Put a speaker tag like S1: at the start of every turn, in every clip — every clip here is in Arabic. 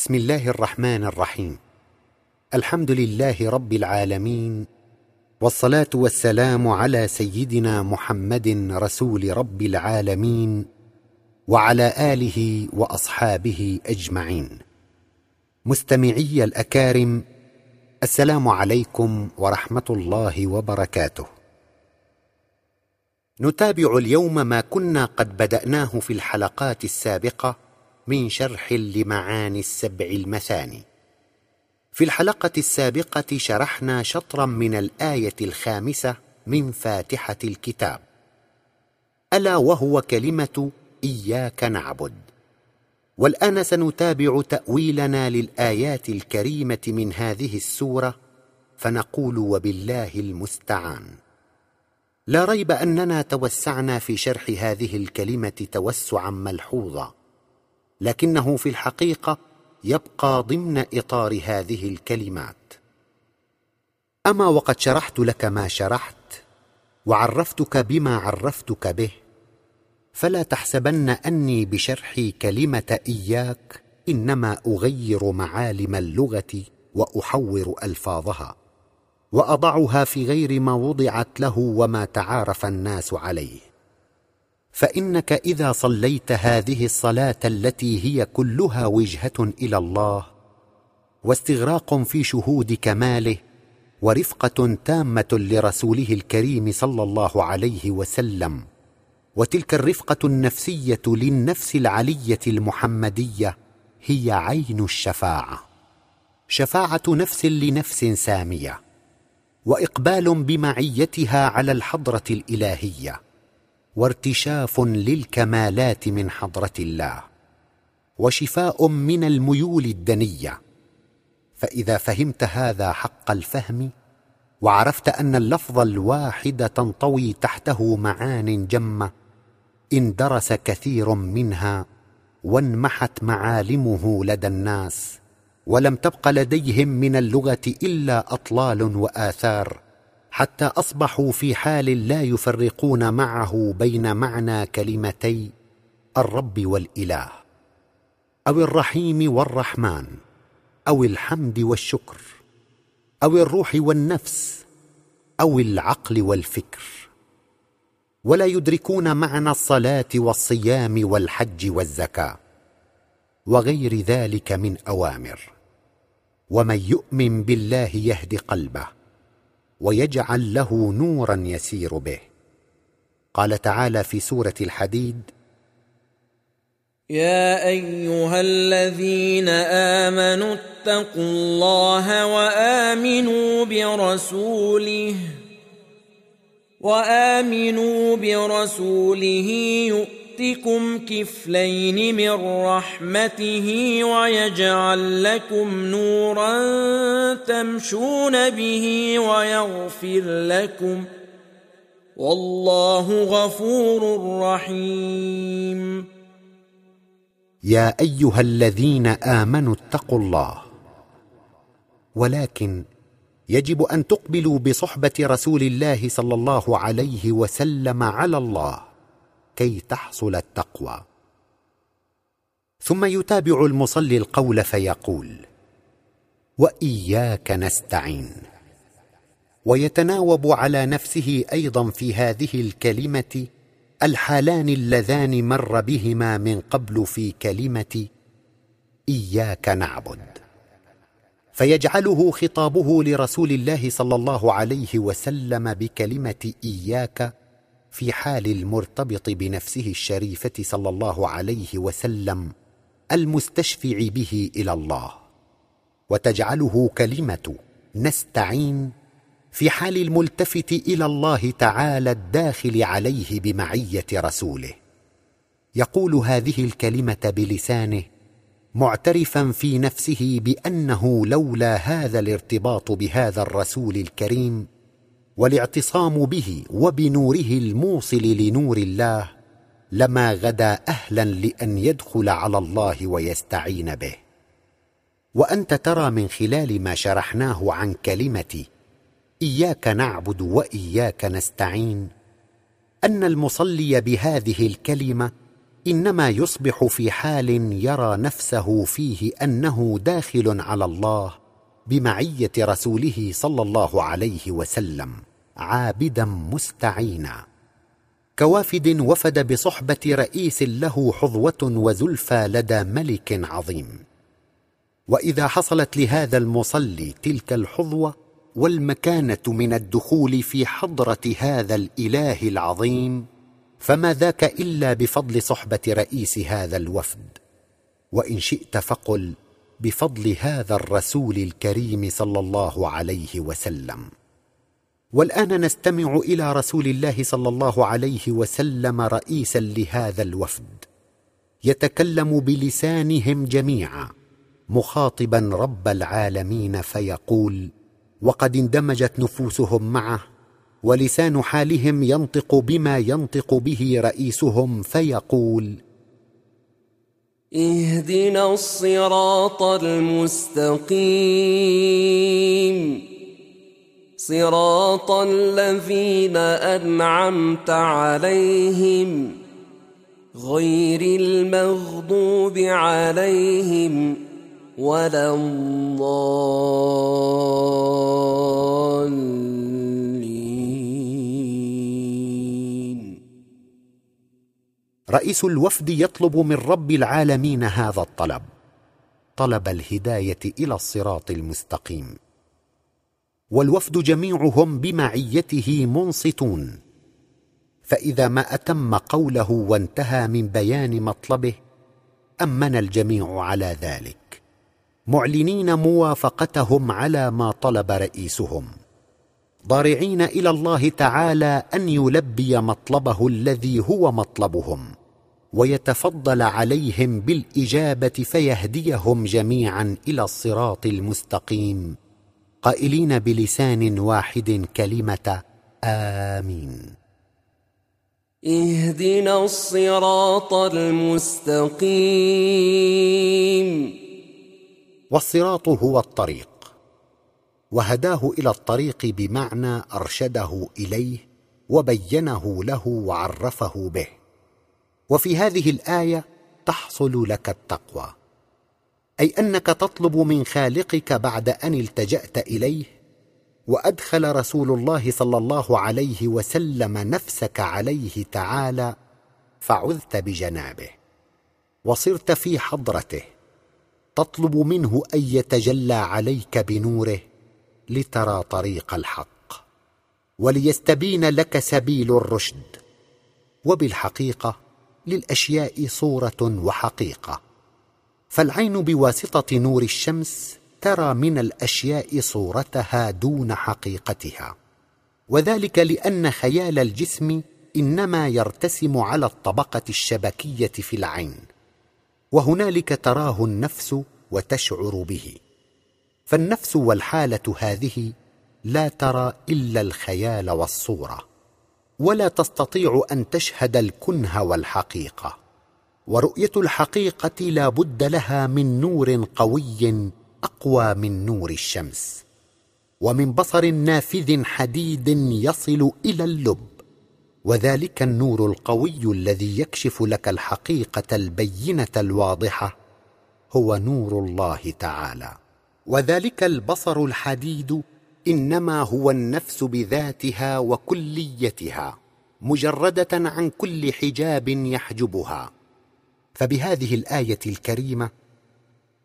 S1: بسم الله الرحمن الرحيم. الحمد لله رب العالمين والصلاة والسلام على سيدنا محمد رسول رب العالمين وعلى آله وأصحابه أجمعين. مستمعي الأكارم السلام عليكم ورحمة الله وبركاته. نتابع اليوم ما كنا قد بدأناه في الحلقات السابقة من شرح لمعاني السبع المثاني. في الحلقة السابقة شرحنا شطرا من الآية الخامسة من فاتحة الكتاب. ألا وهو كلمة إياك نعبد. والآن سنتابع تأويلنا للآيات الكريمة من هذه السورة فنقول وبالله المستعان. لا ريب أننا توسعنا في شرح هذه الكلمة توسعا ملحوظا. لكنه في الحقيقة يبقى ضمن إطار هذه الكلمات. أما وقد شرحت لك ما شرحت وعرفتك بما عرفتك به فلا تحسبن أني بشرحي كلمة إياك إنما أغير معالم اللغة وأحور ألفاظها وأضعها في غير ما وضعت له وما تعارف الناس عليه. فإنك إذا صليت هذه الصلاة التي هي كلها وجهة إلى الله واستغراق في شهود كماله ورفقة تامة لرسوله الكريم صلى الله عليه وسلم وتلك الرفقة النفسية للنفس العلية المحمدية هي عين الشفاعة. شفاعة نفس لنفس سامية وإقبال بمعيتها على الحضرة الإلهية. وارتشاف للكمالات من حضرة الله وشفاء من الميول الدنية. فإذا فهمت هذا حق الفهم وعرفت أن اللفظ الواحد تنطوي تحته معان جمة اندرس كثير منها وانمحت معالمه لدى الناس ولم تبق لديهم من اللغة إلا أطلال وآثار. حتى أصبحوا في حال لا يفرقون معه بين معنى كلمتي الرب والإله أو الرحيم والرحمن أو الحمد والشكر أو الروح والنفس أو العقل والفكر. ولا يدركون معنى الصلاة والصيام والحج والزكاة وغير ذلك من أوامر. ومن يؤمن بالله يهد قلبه. ويجعل له نورا يسير به. قال تعالى في سورة الحديد
S2: يا أيها الذين آمنوا اتقوا الله وآمنوا برسوله وآمنوا برسوله يؤتكم كفلين من رحمته ويجعل لكم نورا تمشون به ويغفر لكم والله غفور رحيم.
S1: يا أيها الذين آمنوا اتقوا الله ولكن يجب أن تقبلوا بصحبة رسول الله صلى الله عليه وسلم على الله. كي تحصل التقوى. ثم يتابع المصلي القول فيقول وإياك نستعين. ويتناوب على نفسه أيضا في هذه الكلمة الحالان اللذان مر بهما من قبل في كلمة إياك نعبد. فيجعله خطابه لرسول الله صلى الله عليه وسلم بكلمة إياك في حال المرتبط بنفسه الشريفة صلى الله عليه وسلم المستشفع به إلى الله. وتجعله كلمة نستعين في حال الملتفت إلى الله تعالى الداخل عليه بمعية رسوله. يقول هذه الكلمة بلسانه معترفا في نفسه بأنه لولا هذا الارتباط بهذا الرسول الكريم والاعتصام به وبنوره الموصل لنور الله لما غدا أهلا لأن يدخل على الله ويستعين به. وأنت ترى من خلال ما شرحناه عن كلمه إياك نعبد وإياك نستعين أن المصلي بهذه الكلمة إنما يصبح في حال يرى نفسه فيه أنه داخل على الله بمعية رسوله صلى الله عليه وسلم. عابدا مستعينا. كوافد وفد بصحبة رئيس له حظوة وزلفى لدى ملك عظيم. وإذا حصلت لهذا المصلي تلك الحظوة والمكانة من الدخول في حضرة هذا الإله العظيم فما ذاك إلا بفضل صحبة رئيس هذا الوفد. وإن شئت فقل بفضل هذا الرسول الكريم صلى الله عليه وسلم. والآن نستمع إلى رسول الله صلى الله عليه وسلم رئيسا لهذا الوفد. يتكلم بلسانهم جميعا مخاطبا رب العالمين فيقول وقد اندمجت نفوسهم معه ولسان حالهم ينطق بما ينطق به رئيسهم فيقول
S2: اهدنا الصراط المستقيم. صراط الذين أنعمت عليهم غير المغضوب عليهم ولا الضالين.
S1: رئيس الوفد يطلب من رب العالمين هذا الطلب. طلب الهداية إلى الصراط المستقيم. والوفد جميعهم بمعيته منصتون. فإذا ما أتم قوله وانتهى من بيان مطلبه أمن الجميع على ذلك. معلنين موافقتهم على ما طلب رئيسهم. ضارعين إلى الله تعالى أن يلبي مطلبه الذي هو مطلبهم ويتفضل عليهم بالإجابة فيهديهم جميعا إلى الصراط المستقيم. قائلين بلسان واحد كلمة آمين.
S2: اهدنا الصراط المستقيم.
S1: والصراط هو الطريق. وهداه إلى الطريق بمعنى أرشده إليه وبينه له وعرفه به. وفي هذه الآية تحصل لك التقوى. أي أنك تطلب من خالقك بعد أن التجأت إليه وأدخل رسول الله صلى الله عليه وسلم نفسك عليه تعالى فعذت بجنابه وصرت في حضرته تطلب منه أن يتجلى عليك بنوره لترى طريق الحق وليستبين لك سبيل الرشد وبالحقيقة للأشياء صورة وحقيقة. فالعين بواسطة نور الشمس ترى من الأشياء صورتها دون حقيقتها. وذلك لأن خيال الجسم إنما يرتسم على الطبقة الشبكية في العين. وهنالك تراه النفس وتشعر به. فالنفس والحالة هذه لا ترى إلا الخيال والصورة. ولا تستطيع أن تشهد الكنه والحقيقة. ورؤية الحقيقة لا بد لها من نور قوي أقوى من نور الشمس ومن بصر نافذ حديد يصل إلى اللب وذلك النور القوي الذي يكشف لك الحقيقة البينة الواضحة هو نور الله تعالى. وذلك البصر الحديد إنما هو النفس بذاتها وكليتها مجردة عن كل حجاب يحجبها. فبهذه الآية الكريمة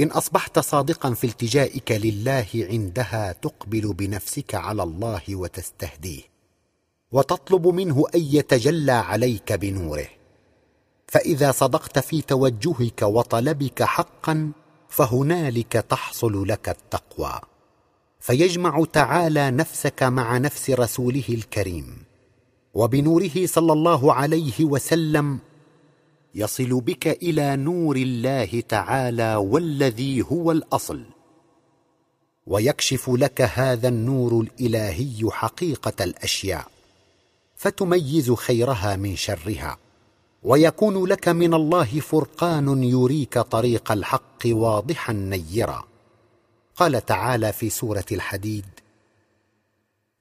S1: إن أصبحت صادقا في التجائك لله عندها تقبل بنفسك على الله وتستهديه وتطلب منه أن يتجلى عليك بنوره. فإذا صدقت في توجهك وطلبك حقا فهنالك تحصل لك التقوى. فيجمع تعالى نفسك مع نفس رسوله الكريم وبنوره صلى الله عليه وسلم يصل بك إلى نور الله تعالى والذي هو الأصل. ويكشف لك هذا النور الإلهي حقيقة الأشياء فتميز خيرها من شرها. ويكون لك من الله فرقان يريك طريق الحق واضحا نيرا. قال تعالى في سورة الحديد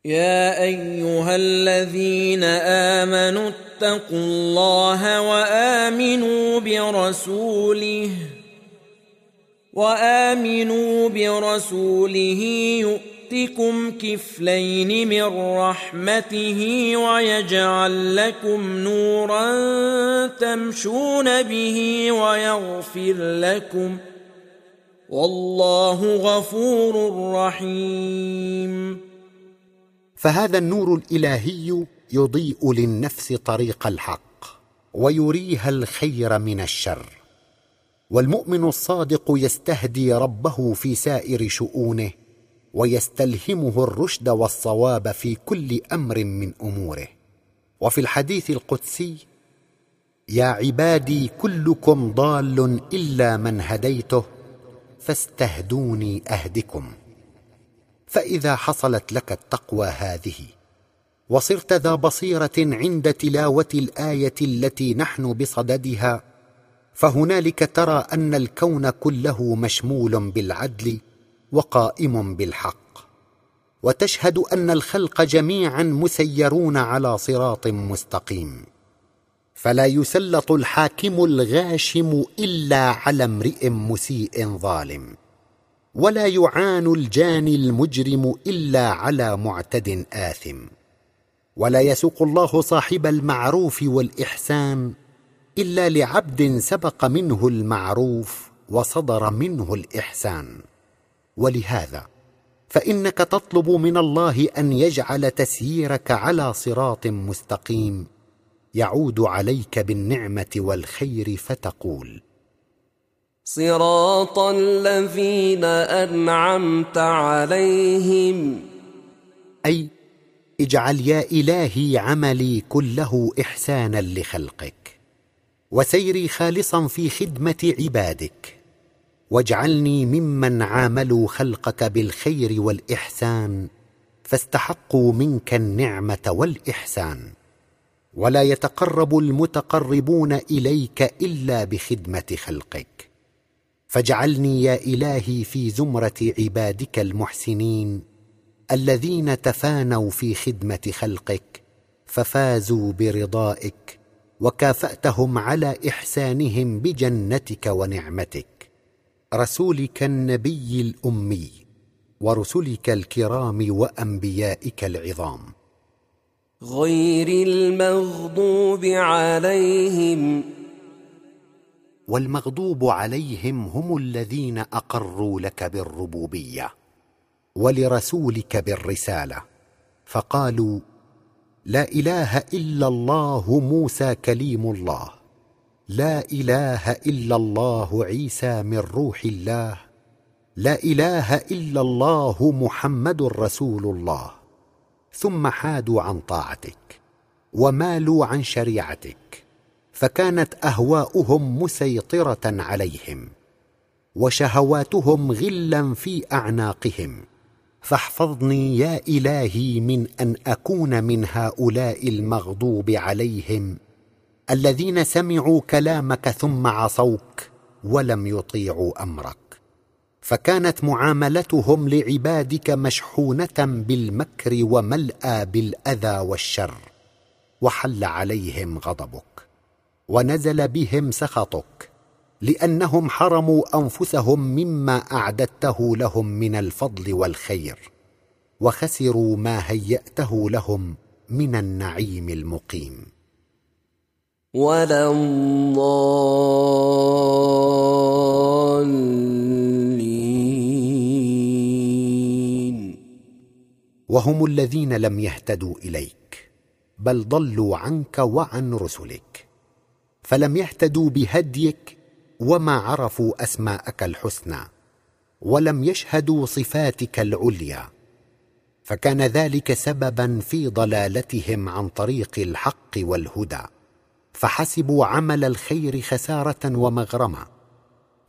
S3: يا أيها الذين آمنوا اتقوا الله وآمنوا برسوله وآمنوا برسوله يؤتكم كفلين من رحمته ويجعل لكم نورا تمشون به ويغفر لكم والله غفور رحيم.
S1: فهذا النور الإلهي يضيء للنفس طريق الحق ويريها الخير من الشر. والمؤمن الصادق يستهدي ربه في سائر شؤونه ويستلهمه الرشد والصواب في كل أمر من أموره. وفي الحديث القدسي يا عبادي كلكم ضال إلا من هديته فاستهدوني أهدكم. فإذا حصلت لك التقوى هذه وصرت ذا بصيرة عند تلاوة الآية التي نحن بصددها فهنالك ترى أن الكون كله مشمول بالعدل وقائم بالحق. وتشهد أن الخلق جميعا مسيرون على صراط مستقيم. فلا يسلط الحاكم الغاشم إلا على امرئ مسيء ظالم ولا يعان الجاني المجرم إلا على معتد آثم. ولا يسوق الله صاحب المعروف والإحسان إلا لعبد سبق منه المعروف وصدر منه الإحسان. ولهذا فإنك تطلب من الله أن يجعل تسييرك على صراط مستقيم. يعود عليك بالنعمة والخير فتقول
S2: صراط الذين أنعمت عليهم.
S1: أي اجعل يا إلهي عملي كله إحسانا لخلقك وسيري خالصا في خدمة عبادك واجعلني ممن عاملوا خلقك بالخير والإحسان فاستحقوا منك النعمة والإحسان ولا يتقرب المتقربون إليك إلا بخدمة خلقك. فاجعلني يا إلهي في زمرة عبادك المحسنين الذين تفانوا في خدمة خلقك ففازوا برضائك وكافأتهم على إحسانهم بجنتك ونعمتك. رسولك النبي الأمي ورسلك الكرام وأنبيائك العظام.
S2: غير المغضوب عليهم.
S1: والمغضوب عليهم هم الذين أقروا لك بالربوبية. ولرسولك بالرسالة. فقالوا لا إله إلا الله موسى كليم الله. لا إله إلا الله عيسى من روح الله. لا إله إلا الله محمد رسول الله. ثم حادوا عن طاعتك ومالوا عن شريعتك. فكانت أهواؤهم مسيطرة عليهم وشهواتهم غلا في أعناقهم. فاحفظني يا إلهي من أن أكون من هؤلاء المغضوب عليهم الذين سمعوا كلامك ثم عصوك ولم يطيعوا أمرك. فكانت معاملتهم لعبادك مشحونة بالمكر وملأى بالأذى والشر وحل عليهم غضبك ونزل بهم سخطك لأنهم حرموا أنفسهم مما أعددته لهم من الفضل والخير وخسروا ما هيأته لهم من النعيم المقيم.
S2: ولا الضالين
S1: وهم الذين لم يهتدوا إليك بل ضلوا عنك وعن رسلك فلم يهتدوا بهديك وما عرفوا أسماءك الحسنى ولم يشهدوا صفاتك العليا. فكان ذلك سببا في ضلالتهم عن طريق الحق والهدى. فحسبوا عمل الخير خسارة ومغرما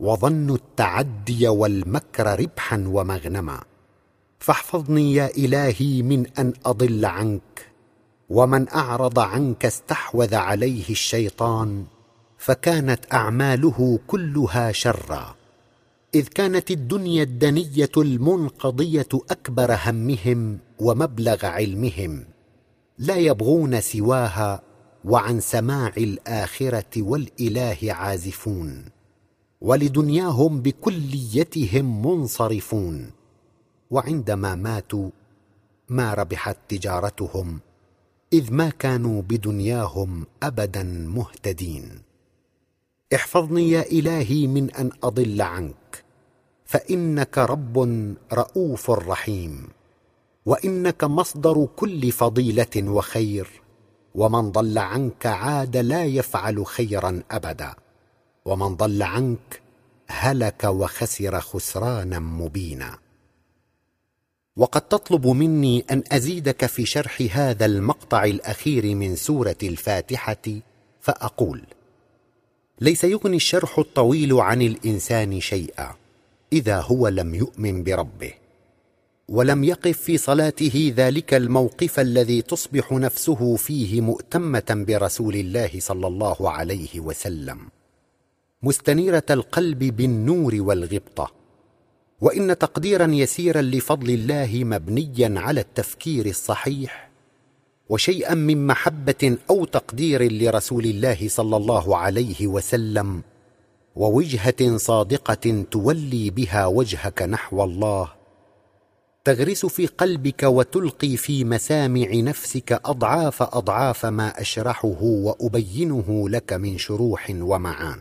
S1: وظنوا التعدي والمكر ربحا ومغنما. فاحفظني يا إلهي من أن أضل عنك ومن أعرض عنك استحوذ عليه الشيطان. فكانت أعماله كلها شرا. إذ كانت الدنيا الدنية المنقضية أكبر همهم ومبلغ علمهم. لا يبغون سواها وعن سماع الآخرة والإله عازفون. ولدنياهم بكليتهم منصرفون. وعندما ماتوا ما ربحت تجارتهم إذ ما كانوا بدنياهم ابدا مهتدين. احفظني يا إلهي من أن أضل عنك فإنك رب رؤوف رحيم وإنك مصدر كل فضيلة وخير ومن ضل عنك عاد لا يفعل خيرا أبدا ومن ضل عنك هلك وخسر خسرانا مبينا. وقد تطلب مني أن أزيدك في شرح هذا المقطع الأخير من سورة الفاتحة فأقول ليس يغني الشرح الطويل عن الإنسان شيئا إذا هو لم يؤمن بربه ولم يقف في صلاته ذلك الموقف الذي تصبح نفسه فيه مؤتمة برسول الله صلى الله عليه وسلم. مستنيرة القلب بالنور والغبطة وإن تقديرا يسيرا لفضل الله مبنيا على التفكير الصحيح وشيئا من محبة أو تقدير لرسول الله صلى الله عليه وسلم ووجهة صادقة تولي بها وجهك نحو الله. تغرس في قلبك وتلقي في مسامع نفسك أضعاف أضعاف ما أشرحه وأبينه لك من شروح ومعان.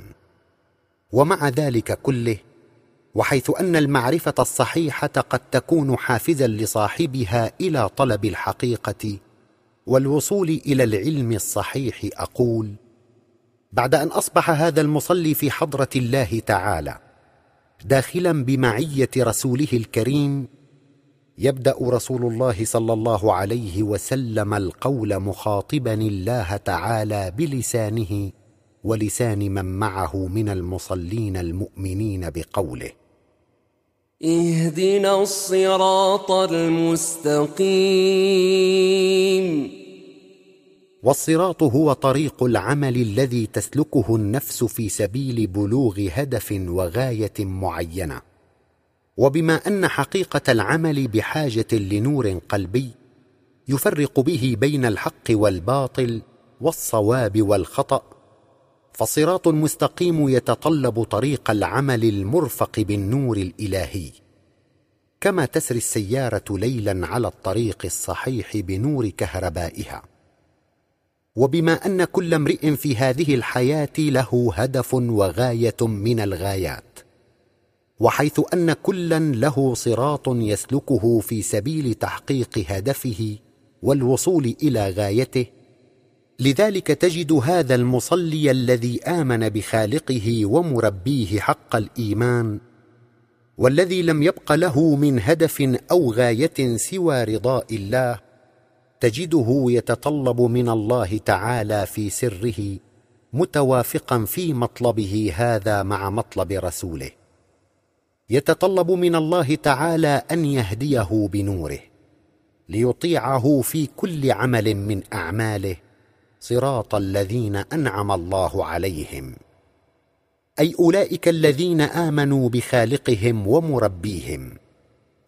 S1: ومع ذلك كله وحيث أن المعرفة الصحيحة قد تكون حافزا لصاحبها إلى طلب الحقيقة والوصول إلى العلم الصحيح أقول بعد أن أصبح هذا المصلي في حضرة الله تعالى داخلا بمعية رسوله الكريم يبدأ رسول الله صلى الله عليه وسلم القول مخاطبا الله تعالى بلسانه ولسان من معه من المصلين المؤمنين بقوله.
S2: اهدنا الصراط المستقيم.
S1: والصراط هو طريق العمل الذي تسلكه النفس في سبيل بلوغ هدف وغاية معينة. وبما أن حقيقة العمل بحاجة لنور قلبي يفرق به بين الحق والباطل والصواب والخطأ. فالصراط المستقيم يتطلب طريق العمل المرفق بالنور الإلهي. كما تسري السيارة ليلا على الطريق الصحيح بنور كهربائها. وبما أن كل امرئ في هذه الحياة له هدف وغاية من الغايات وحيث أن كلا له صراط يسلكه في سبيل تحقيق هدفه والوصول إلى غايته لذلك تجد هذا المصلي الذي آمن بخالقه ومربيه حق الإيمان والذي لم يبق له من هدف أو غاية سوى رضاء الله تجده يتطلب من الله تعالى في سره متوافقا في مطلبه هذا مع مطلب رسوله. يتطلب من الله تعالى أن يهديه بنوره ليطيعه في كل عمل من أعماله صراط الذين أنعم الله عليهم. أي أولئك الذين آمنوا بخالقهم ومربيهم.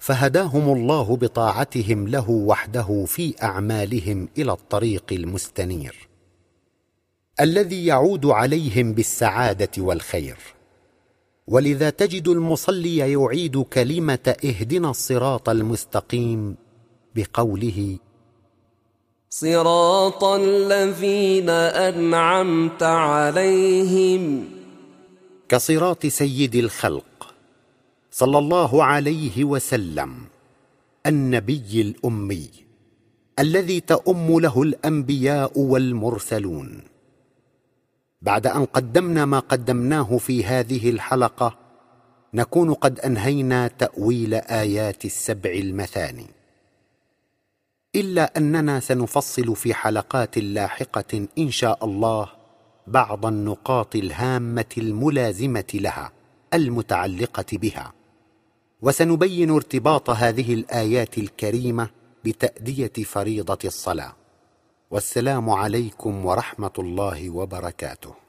S1: فهداهم الله بطاعتهم له وحده في أعمالهم إلى الطريق المستنير. الذي يعود عليهم بالسعادة والخير. ولذا تجد المصلي يعيد كلمة اهدنا الصراط المستقيم بقوله
S2: صراط الذين أنعمت عليهم.
S1: كصراط سيد الخلق. صلى الله عليه وسلم النبي الأمي الذي تؤم له الأنبياء والمرسلون. بعد أن قدمنا ما قدمناه في هذه الحلقة نكون قد أنهينا تأويل آيات السبع المثاني. إلا أننا سنفصل في حلقات لاحقة إن شاء الله بعض النقاط الهامة الملازمة لها المتعلقة بها. وسنبين ارتباط هذه الآيات الكريمة بتأدية فريضة الصلاة. والسلام عليكم ورحمة الله وبركاته.